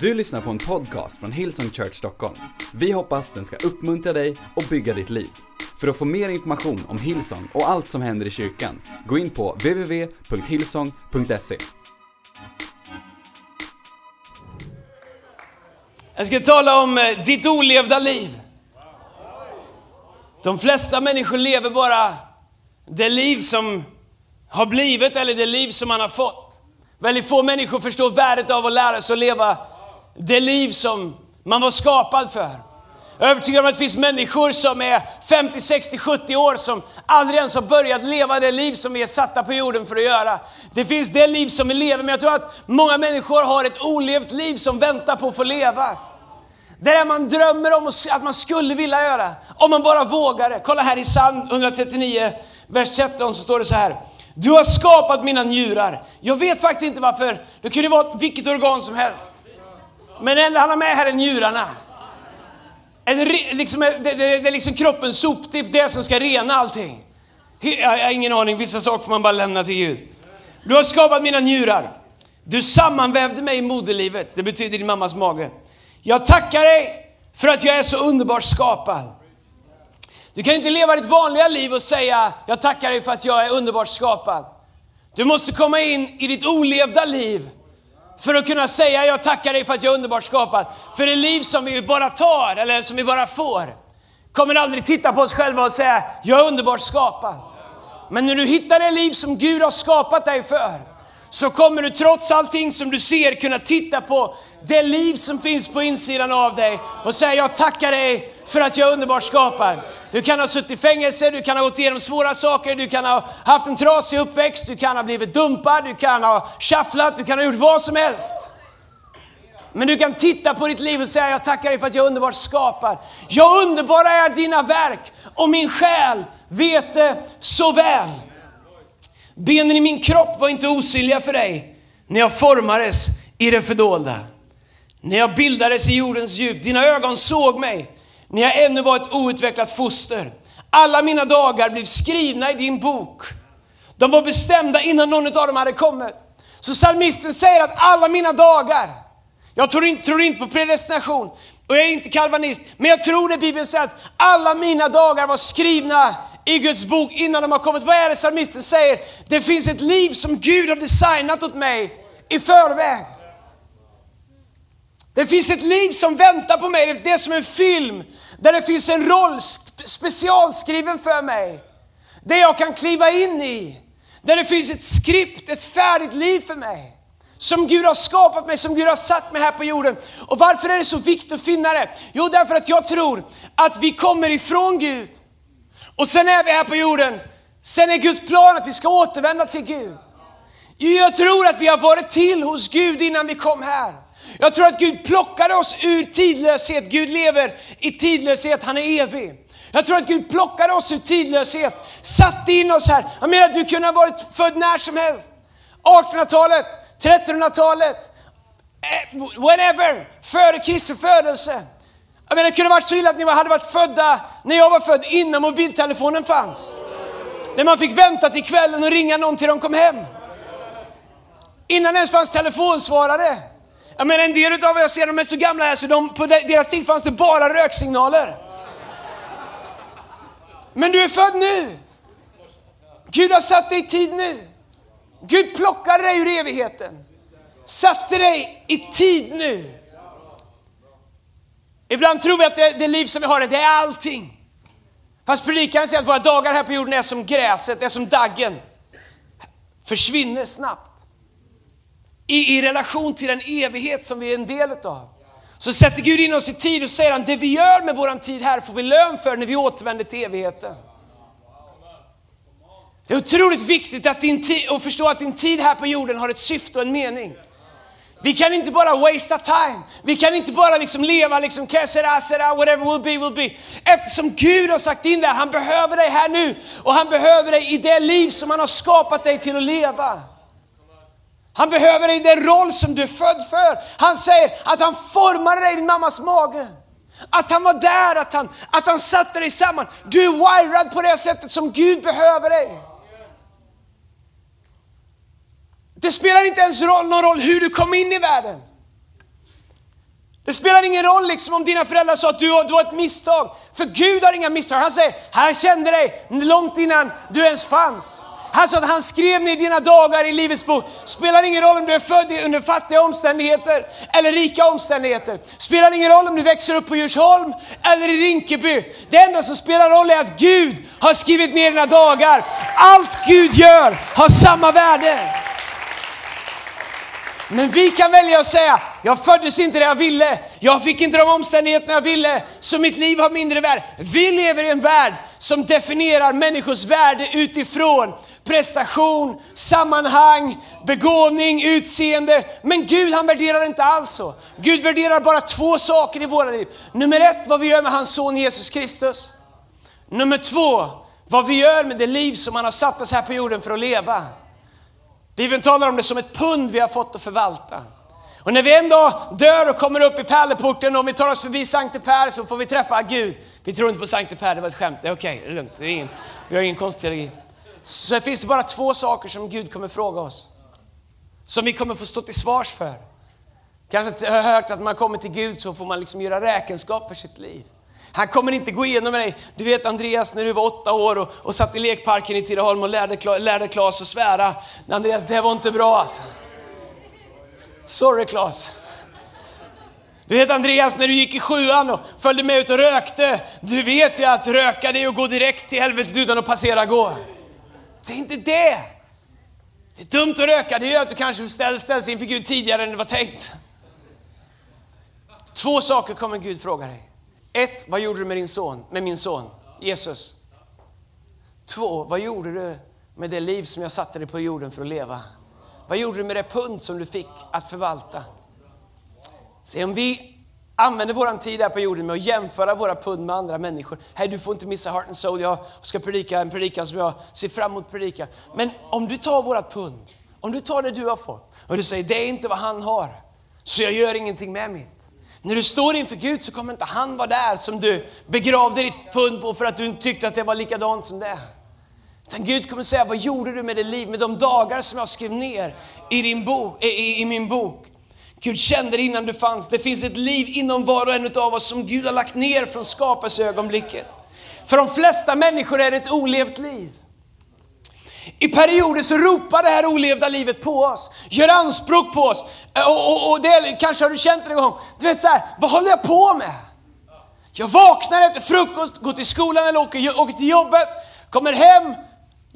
Du lyssnar på en podcast från Hillsong Church Stockholm. Vi hoppas den ska uppmuntra dig och bygga ditt liv. För att få mer information om Hillsong och allt som händer i kyrkan, gå in på www.hillsong.se. Jag ska tala om eh, ditt olevda liv. De flesta människor lever bara det liv som har blivit eller det liv som man har fått. Väldigt få människor förstår värdet av att lära sig att leva det liv som man var skapad för. Jag är övertygad om att det finns människor som är 50, 60, 70 år som aldrig ens har börjat leva det liv som vi är satta på jorden för att göra. Det finns det liv som vi lever, men jag tror att många människor har ett olevt liv som väntar på att få levas. Det där man drömmer om att man skulle vilja göra, om man bara vågade. Kolla här i psalm 139, vers 13 så står det så här. Du har skapat mina njurar. Jag vet faktiskt inte varför. Det kunde vara vilket organ som helst. Men det han har med här är njurarna. En, liksom, eh, det, det, det är liksom kroppens soptipp, det som ska rena allting. Jag har ingen aning, vissa saker får man bara lämna till Gud. Du har skapat mina njurar. Du sammanvävde mig i moderlivet, det betyder din mammas mage. Jag tackar dig för att jag är så underbart skapad. Du kan inte leva ditt vanliga liv och säga, jag tackar dig för att jag är underbart skapad. Du måste komma in i ditt olevda liv för att kunna säga, jag tackar dig för att jag är underbart skapad. För det liv som vi bara tar, eller som vi bara får, kommer aldrig titta på oss själva och säga, jag är underbart skapad. Men när du hittar det liv som Gud har skapat dig för, så kommer du trots allting som du ser kunna titta på det liv som finns på insidan av dig och säga jag tackar dig för att jag är underbart skapad. Du kan ha suttit i fängelse, du kan ha gått igenom svåra saker, du kan ha haft en trasig uppväxt, du kan ha blivit dumpad, du kan ha shufflat, du kan ha gjort vad som helst. Men du kan titta på ditt liv och säga, jag tackar dig för att jag är underbart skapad. Jag underbara är dina verk och min själ vet det så väl. Benen i min kropp var inte osynliga för dig när jag formades i det fördolda. När jag bildades i jordens djup, dina ögon såg mig när jag ännu var ett outvecklat foster. Alla mina dagar blev skrivna i din bok. De var bestämda innan någon av dem hade kommit. Så psalmisten säger att alla mina dagar, jag tror inte, tror inte på predestination och jag är inte kalvanist, men jag tror det Bibeln säger att alla mina dagar var skrivna i Guds bok innan de har kommit. Vad är det psalmisten säger? Det finns ett liv som Gud har designat åt mig i förväg. Det finns ett liv som väntar på mig. Det är som en film där det finns en roll specialskriven för mig. Det jag kan kliva in i. Där det finns ett skript, ett färdigt liv för mig. Som Gud har skapat mig, som Gud har satt mig här på jorden. Och varför är det så viktigt att finna det? Jo, därför att jag tror att vi kommer ifrån Gud. Och sen är vi här på jorden. Sen är Guds plan att vi ska återvända till Gud. Jag tror att vi har varit till hos Gud innan vi kom här. Jag tror att Gud plockade oss ur tidlöshet. Gud lever i tidlöshet, han är evig. Jag tror att Gud plockade oss ur tidlöshet, satte in oss här. Jag menar, du kunde ha varit född när som helst. 1800-talet, 1300-talet, whenever, före Kristi födelse. Jag menar, det kunde varit så illa att ni hade varit födda när jag var född, innan mobiltelefonen fanns. När man fick vänta till kvällen och ringa någon till de kom hem. Innan det ens fanns telefonsvarare. Jag menar en del utav er, jag ser de är så gamla här så de, på deras tid fanns det bara röksignaler. Men du är född nu. Gud har satt dig i tid nu. Gud plockade dig ur evigheten. Satte dig i tid nu. Ibland tror vi att det, det liv som vi har, det är allting. Fast predikaren säger att våra dagar här på jorden är som gräset, är som daggen. Försvinner snabbt i, i relation till den evighet som vi är en del av. Så sätter Gud in oss i tid och säger han, det vi gör med våran tid här får vi lön för när vi återvänder till evigheten. Det är otroligt viktigt att, din tid, att förstå att din tid här på jorden har ett syfte och en mening. Vi kan inte bara wastea time. Vi kan inte bara liksom leva liksom kesera, sera, whatever will be, will be. Eftersom Gud har sagt in det, han behöver dig här nu och han behöver dig i det liv som han har skapat dig till att leva. Han behöver dig i den roll som du är född för. Han säger att han formade dig i din mammas mage. Att han var där, att han, att han satte dig samman. Du är wirad på det sättet som Gud behöver dig. Det spelar inte ens roll, någon roll hur du kom in i världen. Det spelar ingen roll liksom om dina föräldrar sa att du, du var ett misstag. För Gud har inga misstag. Han säger, han kände dig långt innan du ens fanns. Han sa att han skrev ner dina dagar i Livets bok. Spelar ingen roll om du är född under fattiga omständigheter eller rika omständigheter. Spelar ingen roll om du växer upp på Djursholm eller i Rinkeby. Det enda som spelar roll är att Gud har skrivit ner dina dagar. Allt Gud gör har samma värde. Men vi kan välja att säga, jag föddes inte där jag ville, jag fick inte de omständigheterna jag ville, så mitt liv har mindre värde. Vi lever i en värld som definierar människors värde utifrån prestation, sammanhang, begåvning, utseende. Men Gud han värderar inte alls så. Gud värderar bara två saker i våra liv. Nummer ett, vad vi gör med hans son Jesus Kristus. Nummer två, vad vi gör med det liv som han har satt oss här på jorden för att leva. Bibeln talar om det som ett pund vi har fått att förvalta. Och när vi en dag dör och kommer upp i pärleporten och om vi tar oss förbi Sankte Per så får vi träffa Gud. Vi tror inte på Sankte Per, det var ett skämt. Det är okej, det är lugnt. Det är ingen, vi har ingen konstteologi. Så det finns det bara två saker som Gud kommer fråga oss. Som vi kommer få stå till svars för. Kanske har hört att när man kommer till Gud så får man liksom göra räkenskap för sitt liv. Han kommer inte gå igenom med dig. Du vet Andreas när du var åtta år och, och satt i lekparken i Tidaholm och lärde, lärde Klas att svära. Andreas, det var inte bra alltså. Sorry Klas. Du vet Andreas, när du gick i sjuan och följde med ut och rökte. Du vet ju att röka det är att gå direkt till helvetet utan att passera gå. Det är inte det. Det är dumt att röka, det gör att du kanske ställs, ställs inför Gud tidigare än det var tänkt. Två saker kommer Gud fråga dig. Ett, vad gjorde du med din son, med min son Jesus? Två, vad gjorde du med det liv som jag satte dig på jorden för att leva? Vad gjorde du med det pund som du fick att förvalta? Se om vi använder vår tid här på jorden med att jämföra våra pund med andra människor. Hej, du får inte missa Heart and Soul. Jag ska predika en predikan som jag ser fram emot att predika. Men om du tar vårat pund, om du tar det du har fått och du säger det är inte vad han har, så jag gör ingenting med mitt. När du står inför Gud så kommer inte han vara där som du begravde ditt pund på för att du inte tyckte att det var likadant som det. Utan Gud kommer säga, vad gjorde du med det liv, med de dagar som jag skrev ner i, din bok, eh, i, i min bok? Gud kände det innan du fanns. Det finns ett liv inom var och en av oss som Gud har lagt ner från skapelseögonblicket. För de flesta människor är det ett olevt liv. I perioder så ropar det här olevda livet på oss, gör anspråk på oss. Eh, och, och, och det, kanske har du känt det en gång. Du vet så här, vad håller jag på med? Jag vaknar, äter frukost, går till skolan eller åker, åker till jobbet, kommer hem,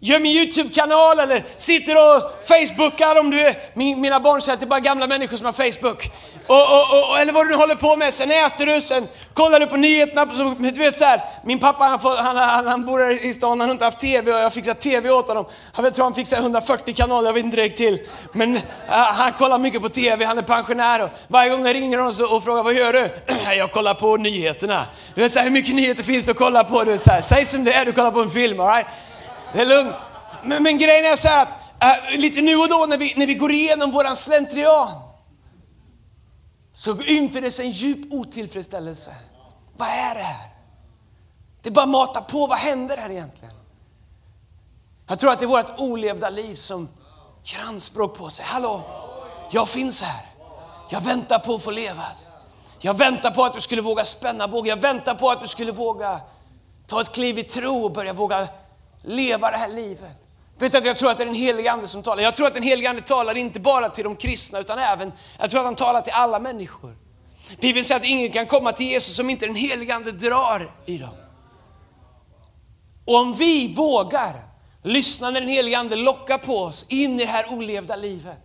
Gör min YouTube-kanal eller sitter och Facebookar om du är... Min, mina barn säger att det är bara gamla människor som har Facebook. Och, och, och, eller vad du nu håller på med. Sen äter du, sen kollar du på nyheterna. Så, du vet så här, min pappa han, får, han, han, han bor här i stan, han har inte haft TV och jag fixar TV åt honom. Jag tror han fixar 140 kanaler, jag vet inte direkt till. Men uh, han kollar mycket på TV, han är pensionär. Och varje gång jag ringer honom så, och frågar vad gör du? jag kollar på nyheterna. Du vet så här, hur mycket nyheter finns det att kolla på? Du vet, så här, säg som det är, du kollar på en film. All right? Det är lugnt. Men, men grejen är så här att äh, lite nu och då när vi, när vi går igenom våran slentrian så infinner sig en djup otillfredsställelse. Vad är det här? Det är bara mata på, vad händer här egentligen? Jag tror att det är vårt olevda liv som gör anspråk på sig. Hallå, jag finns här. Jag väntar på att få leva. Jag väntar på att du skulle våga spänna bågen. Jag väntar på att du skulle våga ta ett kliv i tro och börja våga leva det här livet. Vet att jag tror att det är den helige Ande som talar. Jag tror att den helige Ande talar inte bara till de kristna utan även, jag tror att han talar till alla människor. Bibeln säger att ingen kan komma till Jesus om inte den helige Ande drar i dem. Och om vi vågar lyssna när den helige Ande lockar på oss in i det här olevda livet,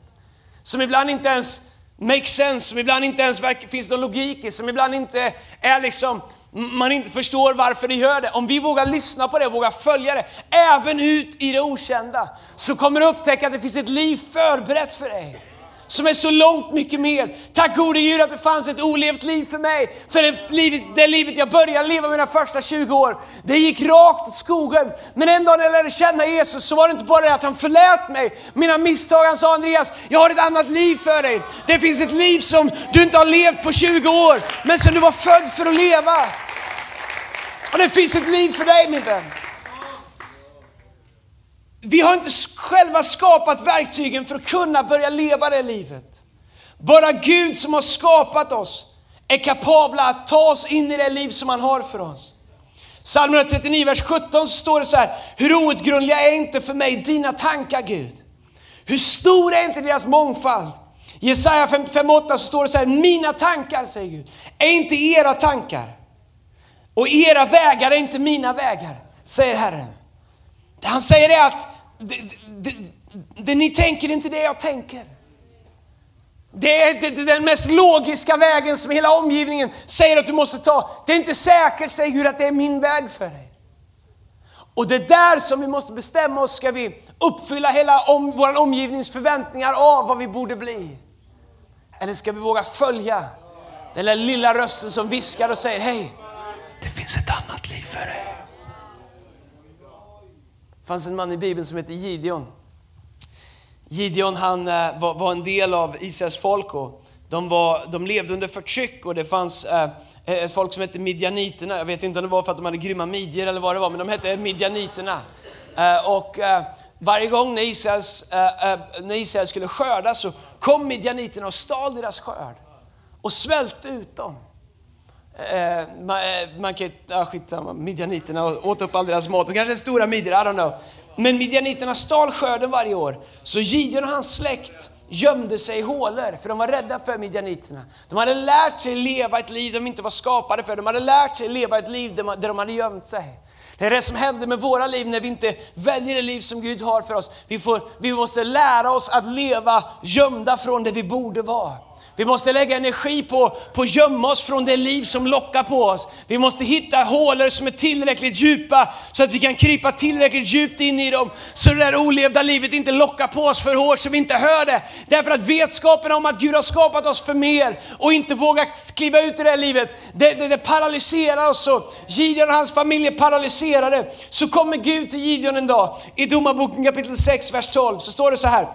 som ibland inte ens makes sense, som ibland inte ens finns någon logik i, som ibland inte är liksom man inte förstår varför det gör det. Om vi vågar lyssna på det och vågar följa det, även ut i det okända, så kommer du upptäcka att det finns ett liv förberett för dig som är så långt mycket mer. Tack gode Gud att det fanns ett olevt liv för mig. För det livet, det livet jag började leva mina första 20 år, det gick rakt åt skogen. Men en dag när jag lärde känna Jesus så var det inte bara det att han förlät mig mina misstag. Han sa Andreas, jag har ett annat liv för dig. Det finns ett liv som du inte har levt på 20 år, men som du var född för att leva. Och det finns ett liv för dig min vän. Vi har inte själva skapat verktygen för att kunna börja leva det livet. Bara Gud som har skapat oss är kapabla att ta oss in i det liv som han har för oss. Psalm 139, vers 17 så står det så här, hur outgrundliga är inte för mig dina tankar Gud? Hur stor är inte deras mångfald? Jesaja 55.8 så står det så här, mina tankar, säger Gud, är inte era tankar. Och era vägar är inte mina vägar, säger Herren. Det han säger är att det, det, det, ni tänker inte det jag tänker. Det är, det, det är den mest logiska vägen som hela omgivningen säger att du måste ta. Det är inte säkert, säger Gud, att det är min väg för dig. Och det är där som vi måste bestämma oss, ska vi uppfylla hela om, vår omgivnings förväntningar av vad vi borde bli? Eller ska vi våga följa den där lilla rösten som viskar och säger, hej, det finns ett annat liv för dig. Det fanns en man i Bibeln som hette Gideon. Gideon han eh, var, var en del av Israels folk och de, var, de levde under förtryck och det fanns eh, ett folk som hette midjaniterna. Jag vet inte om det var för att de hade grymma midjor eller vad det var, men de hette midjaniterna. Eh, och eh, varje gång när Israels, eh, när Israel skulle skörda så kom midjaniterna och stal deras skörd och svälte ut dem. Eh, eh, man, man kan, ja, skitsamma, midjaniterna åt upp all deras mat. De kanske är stora midjor, I don't know. Men midjaniterna stal skörden varje år. Så Gideon och hans släkt gömde sig i hålor, för de var rädda för midjaniterna. De hade lärt sig leva ett liv de inte var skapade för. De hade lärt sig leva ett liv där de hade gömt sig. Det är det som händer med våra liv när vi inte väljer det liv som Gud har för oss. Vi, får, vi måste lära oss att leva gömda från det vi borde vara. Vi måste lägga energi på, på att gömma oss från det liv som lockar på oss. Vi måste hitta hålor som är tillräckligt djupa så att vi kan krypa tillräckligt djupt in i dem. Så det där olevda livet inte lockar på oss för hårt så vi inte hör det. Därför att vetskapen om att Gud har skapat oss för mer och inte våga kliva ut i det här livet, det, det, det paralyserar oss. Gideon och hans familj är paralyserade. Så kommer Gud till Gideon en dag. I Domarboken kapitel 6, vers 12 så står det så här.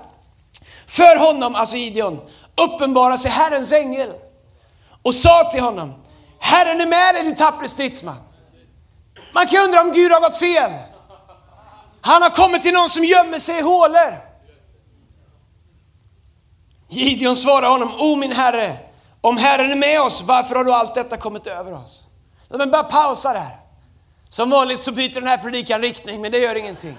För honom, alltså Gideon, uppenbarade sig Herrens ängel och sa till honom, Herren är med dig du tappre stridsman. Man kan undra om Gud har gått fel. Han har kommit till någon som gömmer sig i hålor. Gideon svarade honom, O min herre, om Herren är med oss, varför har då allt detta kommit över oss? Låt mig bara pausa där. Som vanligt så byter den här predikan riktning, men det gör ingenting.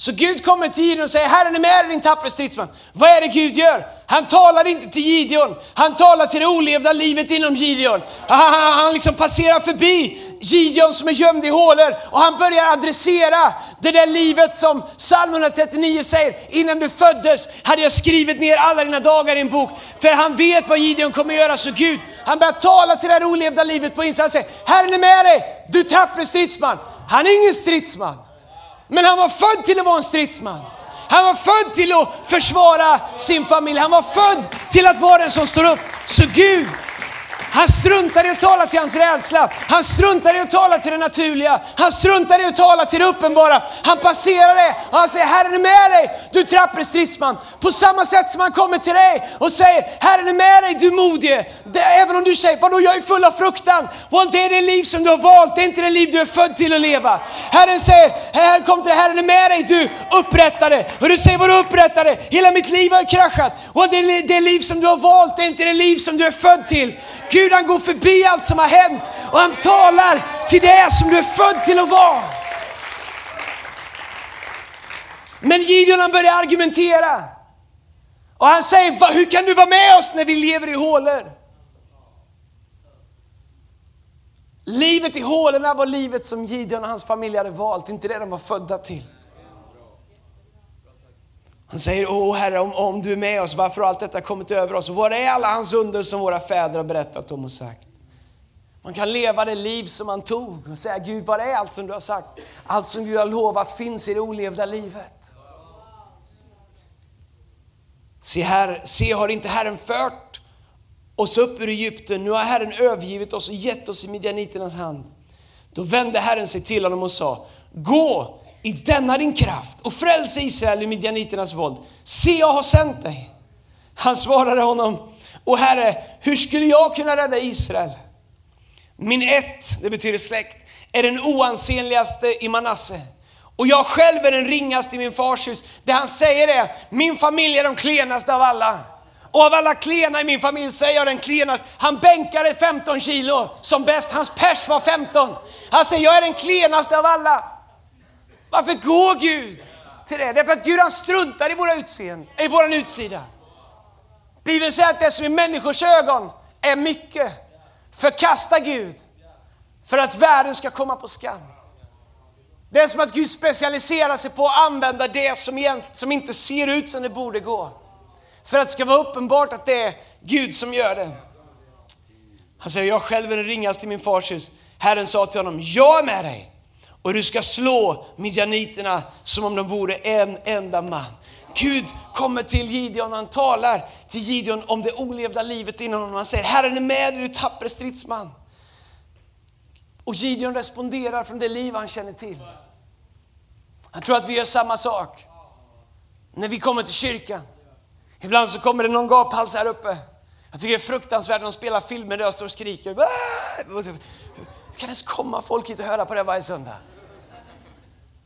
Så Gud kommer till Gideon och säger, Herren är med dig din tappre stridsman. Vad är det Gud gör? Han talar inte till Gideon, han talar till det olevda livet inom Gideon. Han, han, han liksom passerar förbi Gideon som är gömd i hålor och han börjar adressera det där livet som psalm 139 säger, innan du föddes hade jag skrivit ner alla dina dagar i en bok. För han vet vad Gideon kommer göra, så Gud, han börjar tala till det här olevda livet på insidan. Han säger, Herren är med dig, du tappre stridsman. Han är ingen stridsman. Men han var född till att vara en stridsman. Han var född till att försvara sin familj. Han var född till att vara den som står upp. Så Gud han struntar i att tala till hans rädsla. Han struntar i att tala till det naturliga. Han struntar i att tala till det uppenbara. Han passerar det och han säger Herren är med dig, du trappre stridsman. På samma sätt som han kommer till dig och säger Herren är med dig, du modige. Det, även om du säger, vadå jag är full av fruktan. Well, det är det liv som du har valt, det är inte det liv du är född till att leva. Herren säger, Herren kom till Herren är med dig, du upprättare. Och du säger, vadå upprättade? Hela mitt liv har kraschat. Well, det är det liv som du har valt, det är inte det liv som du är född till. Gud han går förbi allt som har hänt och han talar till det som du är född till att vara. Men Gideon han börjar argumentera. Och han säger, hur kan du vara med oss när vi lever i hålor? Livet i hålorna var livet som Gideon och hans familj hade valt, inte det de var födda till. Han säger, åh Herre, om, om du är med oss, varför har allt detta kommit över oss? Och var är alla hans under som våra fäder har berättat om och sagt? Man kan leva det liv som man tog och säga, Gud, var är allt som du har sagt? Allt som Gud har lovat finns i det olevda livet. Se, här, se har inte Herren fört oss upp ur Egypten, nu har Herren övergivit oss och gett oss i midjaniternas hand. Då vände Herren sig till honom och sa, gå i denna din kraft och fräls Israel ur midjaniternas våld. Se, jag har sänt dig. Han svarade honom, och Herre, hur skulle jag kunna rädda Israel? Min ett, det betyder släkt, är den oansenligaste i Manasse. Och jag själv är den ringaste i min fars hus. Det han säger är, min familj är de klenaste av alla. Och av alla klena i min familj säger jag den klenaste. Han bänkade 15 kilo som bäst. Hans pers var 15. Han säger, jag är den klenaste av alla. Varför går Gud till det? Därför att Gud han struntar i våra utseende, i våran utsida. Bibeln säger att det som i människors ögon är mycket förkasta Gud för att världen ska komma på skam. Det är som att Gud specialiserar sig på att använda det som, som inte ser ut som det borde gå. För att det ska vara uppenbart att det är Gud som gör det. Han säger, jag själv är den ringaste i min fars hus. Herren sa till honom, jag är med dig och du ska slå midjaniterna som om de vore en enda man. Gud kommer till Gideon och han talar till Gideon om det olevda livet inom honom. Han säger, Herren är med dig, du tappre stridsman. Och Gideon responderar från det liv han känner till. Jag tror att vi gör samma sak när vi kommer till kyrkan. Ibland så kommer det någon gaphals här uppe. Jag tycker det är fruktansvärt när de spelar filmer där jag står och skriker. Äh! Hur kan ens komma folk hit och höra på det varje söndag?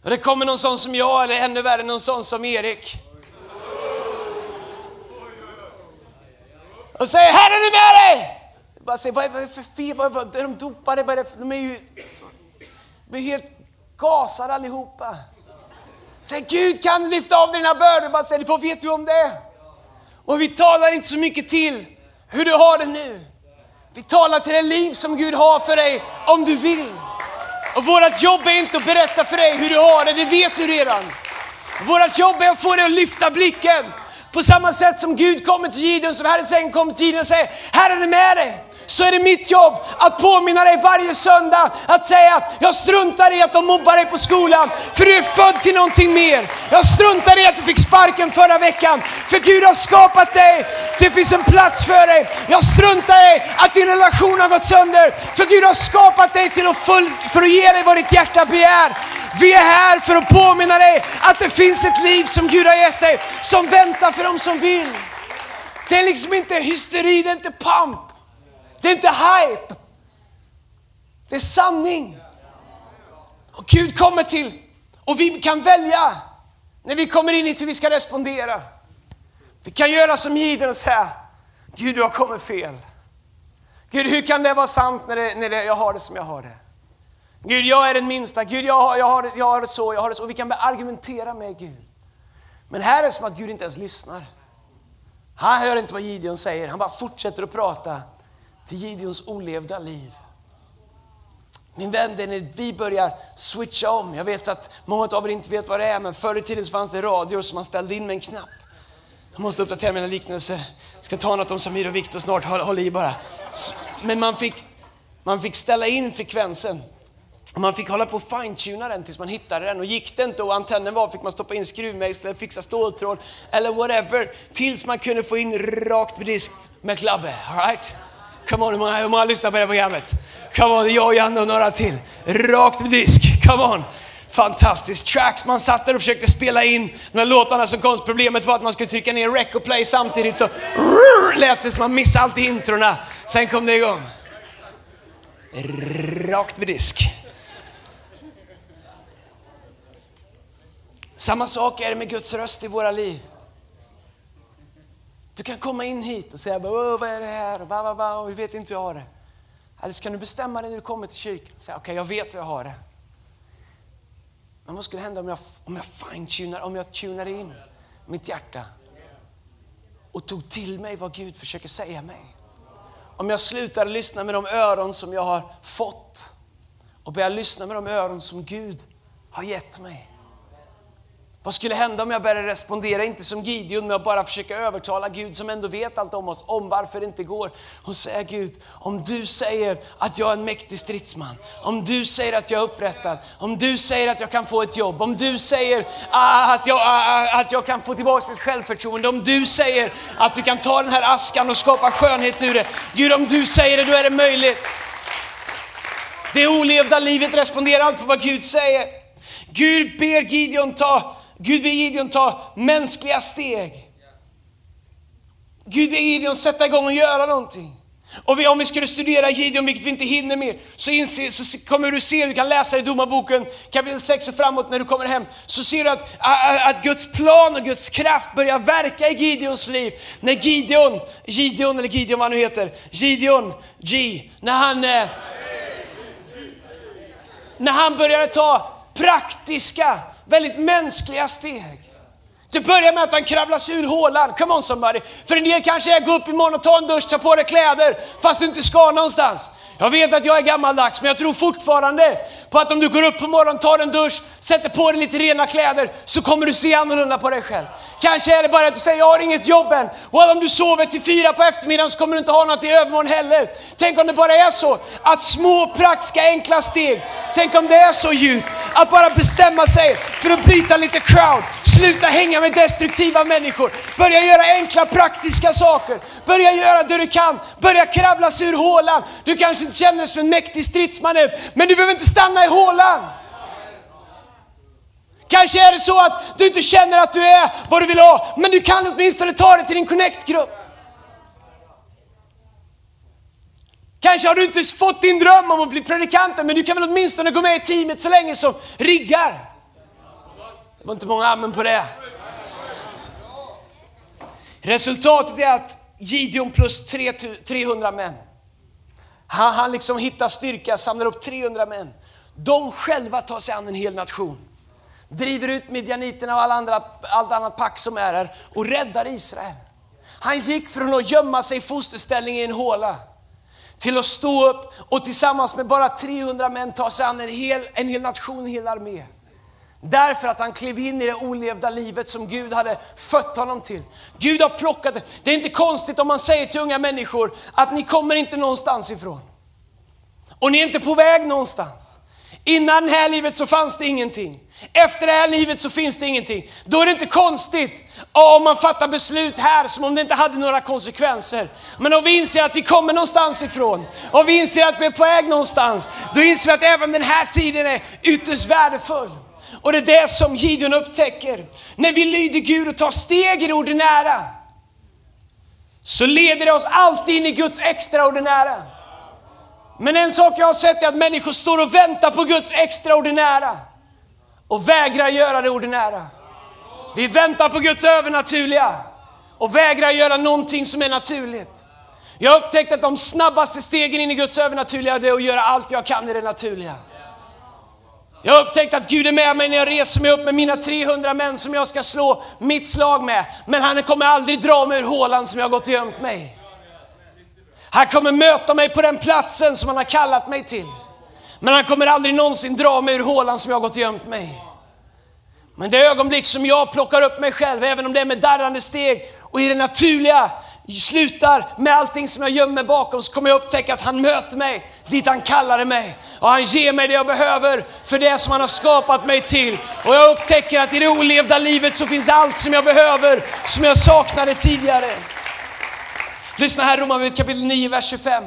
Och det kommer någon sån som jag, eller ännu värre någon sån som Erik. Och säger Herren är med dig! Jag bara säger, vad är det för fel? Vad är de dopade? De är ju de är helt gasade allihopa. Säg Gud kan lyfta av dina bördor. Bara säger, vad vet du om det? Och vi talar inte så mycket till hur du har det nu. Vi talar till det liv som Gud har för dig om du vill. Och vårt jobb är inte att berätta för dig hur du har det, det vet du redan. Vårt jobb är att få dig att lyfta blicken. På samma sätt som Gud kommer till Gideon, som Herrens ängel kommer till Gideon och säger, Herren är med dig så är det mitt jobb att påminna dig varje söndag att säga, jag struntar i att de mobbar dig på skolan, för du är född till någonting mer. Jag struntar i att du fick sparken förra veckan, för Gud har skapat dig. Det finns en plats för dig. Jag struntar i att din relation har gått sönder, för Gud har skapat dig till att full, för att ge dig vad ditt hjärta begär. Vi är här för att påminna dig att det finns ett liv som Gud har gett dig, som väntar för dem som vill. Det är liksom inte hysteri, det är inte pamp. Det är inte hype. Det är sanning. Och Gud kommer till och vi kan välja när vi kommer in i hur vi ska respondera. Vi kan göra som Gideon och säga, Gud du har kommit fel. Gud hur kan det vara sant när, det, när det, jag har det som jag har det? Gud jag är den minsta, Gud jag, har, jag, har det, jag har det så, jag har det så. Och vi kan argumentera med Gud. Men här är det som att Gud inte ens lyssnar. Han hör inte vad Gideon säger, han bara fortsätter att prata till Gideons olevda liv. Min vän, det är när vi börjar switcha om. Jag vet att många av er inte vet vad det är, men förr i tiden fanns det radior som man ställde in med en knapp. Jag måste uppdatera mina liknelser. Jag ska ta något om Samir och Viktor snart, håll, håll i bara. Men man fick, man fick ställa in frekvensen. Och man fick hålla på och fine-tuna den tills man hittade den. Och gick det inte och antennen var fick man stoppa in skruvmejsel, fixa ståltråd eller whatever. Tills man kunde få in rakt vid disk med klabbe. Alright? Come on, hur många, hur många lyssnar på det här programmet? Come on, jag, Janne och några till. Rakt vid disk. Come on. Fantastiskt. Tracks, man satt där och försökte spela in de här låtarna som kom. Problemet var att man skulle trycka ner rec och play samtidigt så lät det som man missade alltid introna. Sen kom det igång. Rakt vid disk. Samma sak är det med Guds röst i våra liv. Du kan komma in hit och säga, vad är det här? Va, va, va, och vi vet inte hur jag har det. Eller så kan du bestämma dig när du kommer till kyrkan. Säga, okej okay, jag vet hur jag har det. Men vad skulle hända om jag, om jag fine-tunar, om jag tunar in mitt hjärta och tog till mig vad Gud försöker säga mig? Om jag slutar lyssna med de öron som jag har fått och börjar lyssna med de öron som Gud har gett mig. Vad skulle hända om jag började respondera, inte som Gideon, med att bara försöka övertala Gud som ändå vet allt om oss, om varför det inte går. Och säga Gud, om du säger att jag är en mäktig stridsman, om du säger att jag är upprättad, om du säger att jag kan få ett jobb, om du säger ah, att jag, ah, ah, att jag kan få tillbaka mitt självförtroende, om du säger att du kan ta den här askan och skapa skönhet ur det. Gud, om du säger det, då är det möjligt. Det olevda livet responderar allt på vad Gud säger. Gud ber Gideon ta Gud ber Gideon ta mänskliga steg. Gud ber Gideon sätta igång och göra någonting. Och vi, om vi skulle studera Gideon, vilket vi inte hinner med, så, inser, så kommer du se, du kan läsa i Domarboken kapitel 6 och framåt när du kommer hem, så ser du att, att Guds plan och Guds kraft börjar verka i Gideons liv. När Gideon, Gideon eller Gideon vad han nu heter, Gideon, G, när han, eh, när han började ta praktiska, väldigt mänskliga steg. Det börjar med att han kravlar sig ur hålan. Come on somebody. För en del kanske är gå upp imorgon och ta en dusch, ta på dig kläder, fast du inte ska någonstans. Jag vet att jag är gammaldags, men jag tror fortfarande på att om du går upp på morgonen, tar en dusch, sätter på dig lite rena kläder, så kommer du se annorlunda på dig själv. Kanske är det bara att du säger, jag har inget jobb än. Och om du sover till fyra på eftermiddagen så kommer du inte ha något i övermorgon heller. Tänk om det bara är så att små praktiska enkla steg, tänk om det är så djupt att bara bestämma sig för att byta lite crowd, sluta hänga med destruktiva människor, börja göra enkla praktiska saker, börja göra det du kan, börja kravla sig ur hålan. Du kanske inte känner dig som en mäktig stridsman nu, men du behöver inte stanna i hålan. Kanske är det så att du inte känner att du är vad du vill ha, men du kan åtminstone ta dig till din connect-grupp. Kanske har du inte fått din dröm om att bli predikant, men du kan väl åtminstone gå med i teamet så länge som riggar. Det var inte många amen på det. Resultatet är att Gideon plus 300 män. Han, han liksom hittar styrka, samlar upp 300 män. De själva tar sig an en hel nation. Driver ut midjaniterna och alla andra, allt annat pack som är här och räddar Israel. Han gick från att gömma sig i fosterställning i en håla till att stå upp och tillsammans med bara 300 män ta sig an en hel, en hel nation, en hel armé. Därför att han klev in i det olevda livet som Gud hade fött honom till. Gud har plockat det. Det är inte konstigt om man säger till unga människor att ni kommer inte någonstans ifrån. Och ni är inte på väg någonstans. Innan det här livet så fanns det ingenting. Efter det här livet så finns det ingenting. Då är det inte konstigt om man fattar beslut här som om det inte hade några konsekvenser. Men om vi inser att vi kommer någonstans ifrån, om vi inser att vi är på väg någonstans, då inser vi att även den här tiden är ytterst värdefull. Och det är det som Gideon upptäcker. När vi lyder Gud och tar steg i det ordinära, så leder det oss alltid in i Guds extraordinära. Men en sak jag har sett är att människor står och väntar på Guds extraordinära och vägrar göra det ordinära. Vi väntar på Guds övernaturliga och vägrar göra någonting som är naturligt. Jag har upptäckt att de snabbaste stegen in i Guds övernaturliga är att göra allt jag kan i det naturliga. Jag har upptäckt att Gud är med mig när jag reser mig upp med mina 300 män som jag ska slå mitt slag med. Men han kommer aldrig dra mig ur hålan som jag gått och gömt mig. Han kommer möta mig på den platsen som han har kallat mig till. Men han kommer aldrig någonsin dra mig ur hålan som jag gått och gömt mig. Men det ögonblick som jag plockar upp mig själv, även om det är med darrande steg och i det naturliga slutar med allting som jag gömmer bakom så kommer jag upptäcka att han möter mig dit han kallade mig. Och han ger mig det jag behöver för det som han har skapat mig till. Och jag upptäcker att i det olevda livet så finns allt som jag behöver, som jag saknade tidigare. Lyssna här Romarbrevet kapitel 9, vers 25.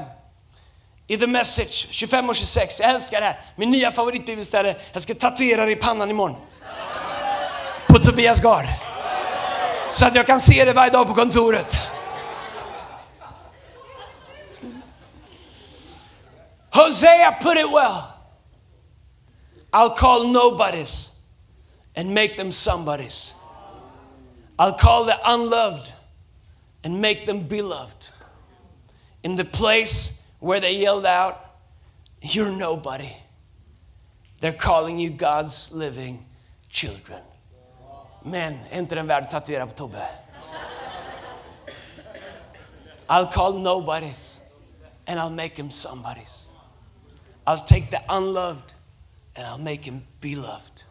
I the message 25 och 26. Jag älskar det här. Min nya favoritbibelställe. Jag ska tatuera det i pannan imorgon. På Tobias Gard. Så att jag kan se det varje dag på kontoret. Hosea put it well. I'll call nobodies and make them somebodies. I'll call the unloved and make them beloved. In the place where they yelled out, You're nobody, they're calling you God's living children. Men, är inte den värd att tatuera på Tobbe? I'll call nobodies and I'll make them somebodies. I'll take the unloved and I'll make him beloved.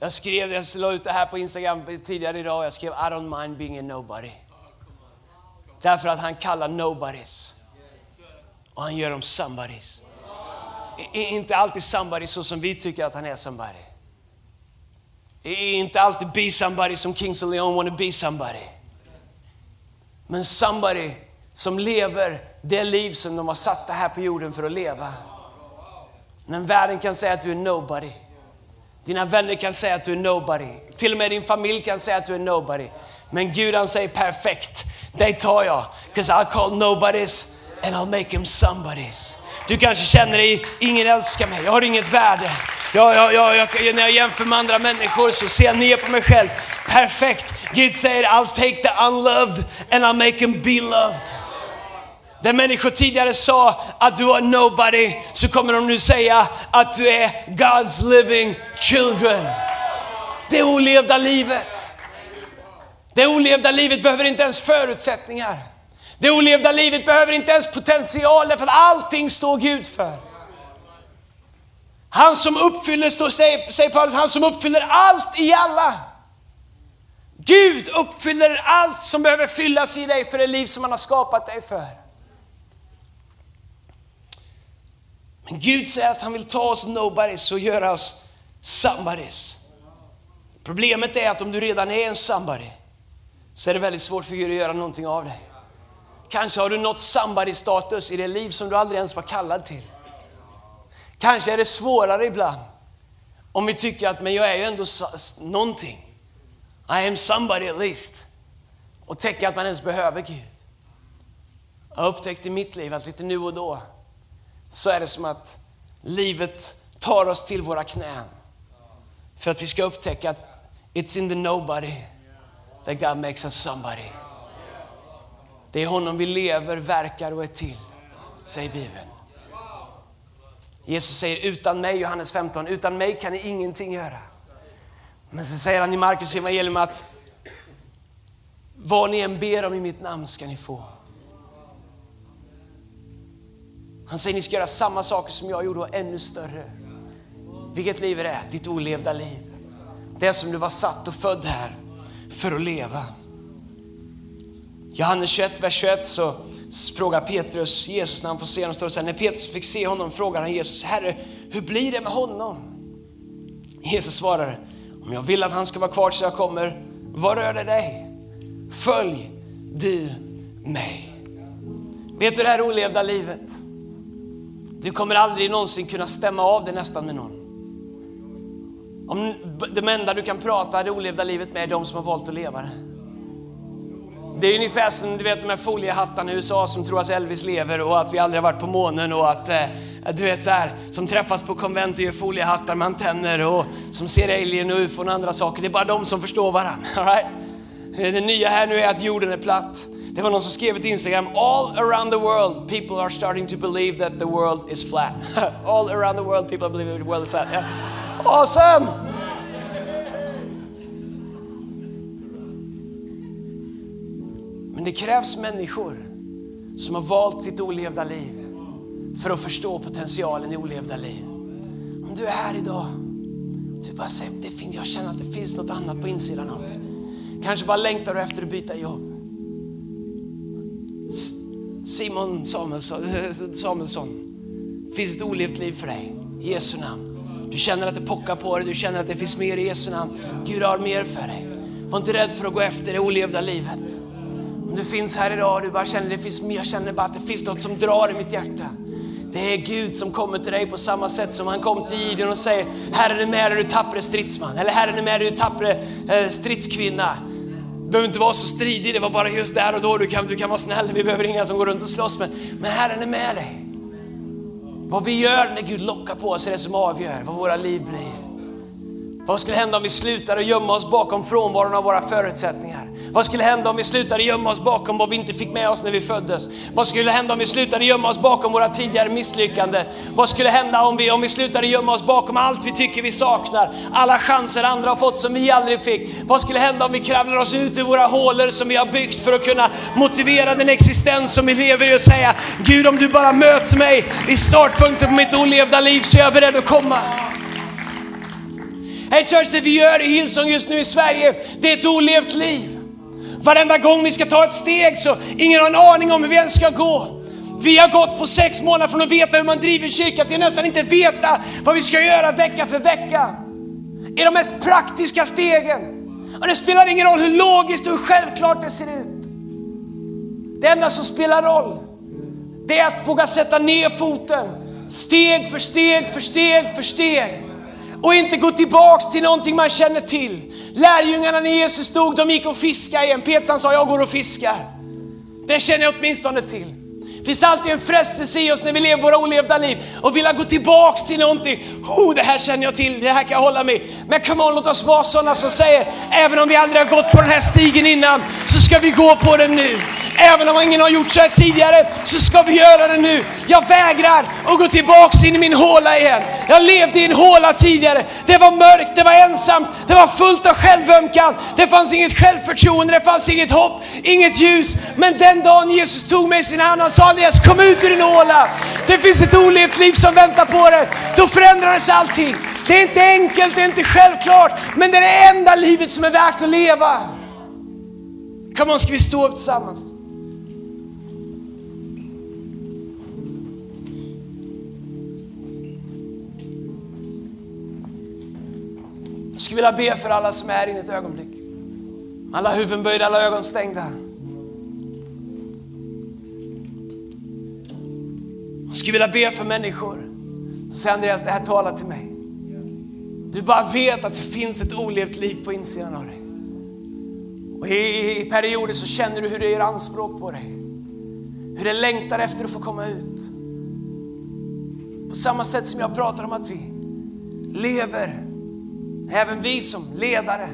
Jag skrev, jag la ut det här på Instagram tidigare idag, jag skrev I don't mind being a nobody. Därför att han kallar nobodies. Och han gör dem somebodies. Inte alltid somebody så som vi tycker att han är somebody. Inte alltid be somebody som Kings of Leon wanna be somebody. Men somebody som lever det liv som de har satt här på jorden för att leva. Men världen kan säga att du är nobody. Dina vänner kan säga att du är nobody. Till och med din familj kan säga att du är nobody. Men Gud han säger perfekt, dig tar jag. Cause I'll call nobodies and I'll make them somebodies. Du kanske känner dig, ingen älskar mig, jag har inget värde. Jag, jag, jag, jag, när jag jämför med andra människor så ser jag ner på mig själv. Perfekt. Gud säger I'll take the unloved and I'll make them be loved. Där människor tidigare sa att du var nobody, så kommer de nu säga att du är God's living children. Det olevda livet. Det olevda livet behöver inte ens förutsättningar. Det olevda livet behöver inte ens potential, för att allting står Gud för. Han som uppfyller, står, säger, säger Paulus, han som uppfyller allt i alla. Gud uppfyller allt som behöver fyllas i dig för det liv som han har skapat dig för. Men Gud säger att han vill ta oss nobodies och göra oss somebodies. Problemet är att om du redan är en somebody så är det väldigt svårt för Gud att göra någonting av dig. Kanske har du nått somebody-status i det liv som du aldrig ens var kallad till. Kanske är det svårare ibland om vi tycker att men jag är ju ändå någonting. I am somebody at least. Och täcka att man ens behöver Gud. Jag har upptäckt i mitt liv att lite nu och då så är det som att livet tar oss till våra knän. För att vi ska upptäcka att it's in the nobody that God makes us somebody. Det är honom vi lever, verkar och är till, säger Bibeln. Jesus säger utan mig, Johannes 15, utan mig kan ni ingenting göra. Men så säger han i Markus evangelium att vad ni än ber om i mitt namn ska ni få. Han säger ni ska göra samma saker som jag gjorde och ännu större. Vilket liv är det? Ditt olevda liv. Det som du var satt och född här för att leva. Johannes 21, vers 21 så frågar Petrus Jesus när han får se honom. Står så när Petrus fick se honom frågar han Jesus, Herre, hur blir det med honom? Jesus svarar, om jag vill att han ska vara kvar tills jag kommer, vad rör det dig? Följ du mig. Vet du det här olevda livet? Du kommer aldrig någonsin kunna stämma av det nästan med någon. Om de enda du kan prata det olevda livet med är de som har valt att leva det. Det är ungefär som du vet de här foliehattarna i USA som tror att Elvis lever och att vi aldrig har varit på månen och att eh, du vet så här, som träffas på konvent och gör foliehattar med antenner och som ser alien och ufon och andra saker. Det är bara de som förstår varandra. All right? Det nya här nu är att jorden är platt. Det var någon som skrev ett Instagram, all around the world people are starting to believe that the world is flat. all around the world people believe that the world is flat. Yeah. Awesome! Men det krävs människor som har valt sitt olevda liv för att förstå potentialen i olevda liv. Om du är här idag, du bara säger, det finns, jag känner att det finns något annat på insidan av mig. Kanske bara längtar du efter att byta jobb. Simon Samuelsson, Samuelsson finns ett olevt liv för dig. I Jesu namn. Du känner att det pockar på dig, du känner att det finns mer i Jesu namn. Gud har mer för dig. Var inte rädd för att gå efter det olevda livet. Om du finns här idag och du bara känner, det finns, jag känner bara att det finns något som drar i mitt hjärta. Det är Gud som kommer till dig på samma sätt som han kom till Gideon och säger, Herren är med dig du tappre stridsman. Eller Herren är med dig du tappre eh, stridskvinna. Du behöver inte vara så stridig, det var bara just där och då du kan, du kan vara snäll. Vi behöver inga som går runt och slåss. Men, men Herren är med dig. Vad vi gör när Gud lockar på oss är det som avgör vad våra liv blir. Vad skulle hända om vi slutade gömma oss bakom frånvaron av våra förutsättningar? Vad skulle hända om vi slutade gömma oss bakom vad vi inte fick med oss när vi föddes? Vad skulle hända om vi slutade gömma oss bakom våra tidigare misslyckanden? Vad skulle hända om vi, om vi slutade gömma oss bakom allt vi tycker vi saknar? Alla chanser andra har fått som vi aldrig fick. Vad skulle hända om vi kravlar oss ut ur våra hålor som vi har byggt för att kunna motivera den existens som vi lever i och säga Gud om du bara möter mig i startpunkten på mitt olevda liv så är jag beredd att komma. Hey church, det vi gör i Hillsong just nu i Sverige, det är ett olevt liv. Varenda gång vi ska ta ett steg så ingen har en aning om hur vi ens ska gå. Vi har gått på sex månader från att veta hur man driver kyrka till att nästan inte veta vad vi ska göra vecka för vecka. I de mest praktiska stegen. Och det spelar ingen roll hur logiskt och hur självklart det ser ut. Det enda som spelar roll, det är att våga sätta ner foten. Steg för steg för steg för steg och inte gå tillbaks till någonting man känner till. Lärjungarna när Jesus stod, de gick och fiskade igen. Petrus sa, jag går och fiskar. Det känner jag åtminstone till. Det finns alltid en frestelse i oss när vi lever våra olevda liv och vilja gå tillbaks till någonting. Oh, det här känner jag till, det här kan jag hålla med Men come on, låt oss vara sådana som säger, även om vi aldrig har gått på den här stigen innan, så ska vi gå på den nu. Även om ingen har gjort så här tidigare så ska vi göra det nu. Jag vägrar att gå tillbaks in i min håla igen. Jag levde i en håla tidigare. Det var mörkt, det var ensamt, det var fullt av självömkan. Det fanns inget självförtroende, det fanns inget hopp, inget ljus. Men den dagen Jesus tog mig i sin hand han sa Andreas, kom ut ur din åla. Det finns ett olevt liv som väntar på dig. Då förändrades allting. Det är inte enkelt, det är inte självklart, men det är det enda livet som är värt att leva. Kom on, ska vi stå upp tillsammans? Jag skulle vilja be för alla som är här inne ett ögonblick. Alla huvuden böjda, alla ögon stängda. Jag skulle vilja be för människor Så säger Andreas, det här talar till mig. Du bara vet att det finns ett olevt liv på insidan av dig. Och i, i perioder så känner du hur det gör anspråk på dig. Hur det längtar efter att få komma ut. På samma sätt som jag pratar om att vi lever Även vi som ledare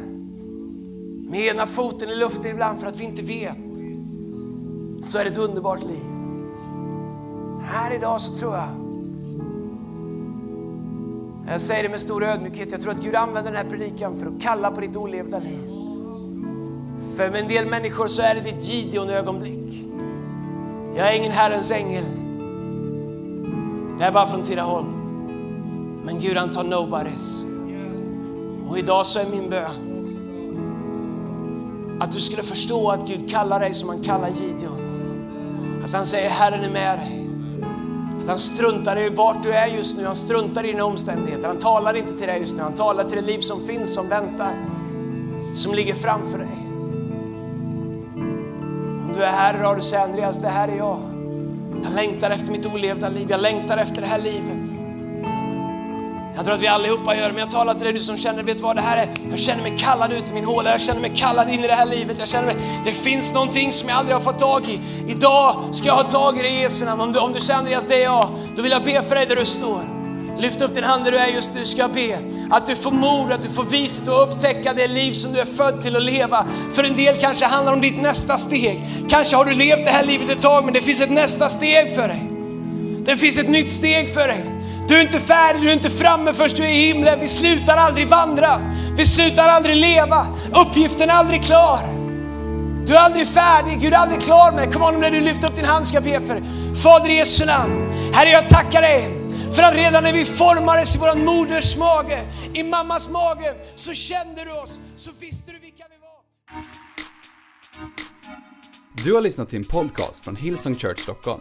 med ena foten i luften ibland för att vi inte vet. Så är det ett underbart liv. Här idag så tror jag, jag säger det med stor ödmjukhet, jag tror att Gud använder den här predikan för att kalla på ditt olevda liv. För med en del människor så är det ditt Gideon-ögonblick. Jag är ingen Herrens ängel. Det är bara från Tidaholm. Men Gud han tar nobodies. Och idag så är min bön att du skulle förstå att Gud kallar dig som han kallar Gideon. Att han säger Herren är med dig. Att han struntar i vart du är just nu, han struntar i dina omständigheter. Han talar inte till dig just nu, han talar till det liv som finns, som väntar, som ligger framför dig. Om du är här idag och du säger Andreas, det här är jag. Jag längtar efter mitt olevda liv, jag längtar efter det här livet. Jag tror att vi allihopa gör det, men jag talar till dig du som känner, vet vad det här är? Jag känner mig kallad ut i min håla, jag känner mig kallad in i det här livet. Jag känner mig, det finns någonting som jag aldrig har fått tag i. Idag ska jag ha tag i det i Jesu namn. Om du, om du säger Andreas, det är jag, då vill jag be för dig där du står. Lyft upp din hand där du är just nu, ska jag be. Att du får mod, att du får viset att upptäcka det liv som du är född till att leva. För en del kanske handlar om ditt nästa steg. Kanske har du levt det här livet ett tag, men det finns ett nästa steg för dig. Det finns ett nytt steg för dig. Du är inte färdig, du är inte framme först du är i himlen. Vi slutar aldrig vandra. Vi slutar aldrig leva. Uppgiften är aldrig klar. Du är aldrig färdig, Gud är aldrig klar med Kom on, när du lyfter upp din hand ska jag be för. Fader i Jesu namn. Herre, jag tackar dig för att redan när vi formades i våran moders mage, i mammas mage, så kände du oss, så visste du vilka vi var. Du har lyssnat till en podcast från Hillsong Church Stockholm.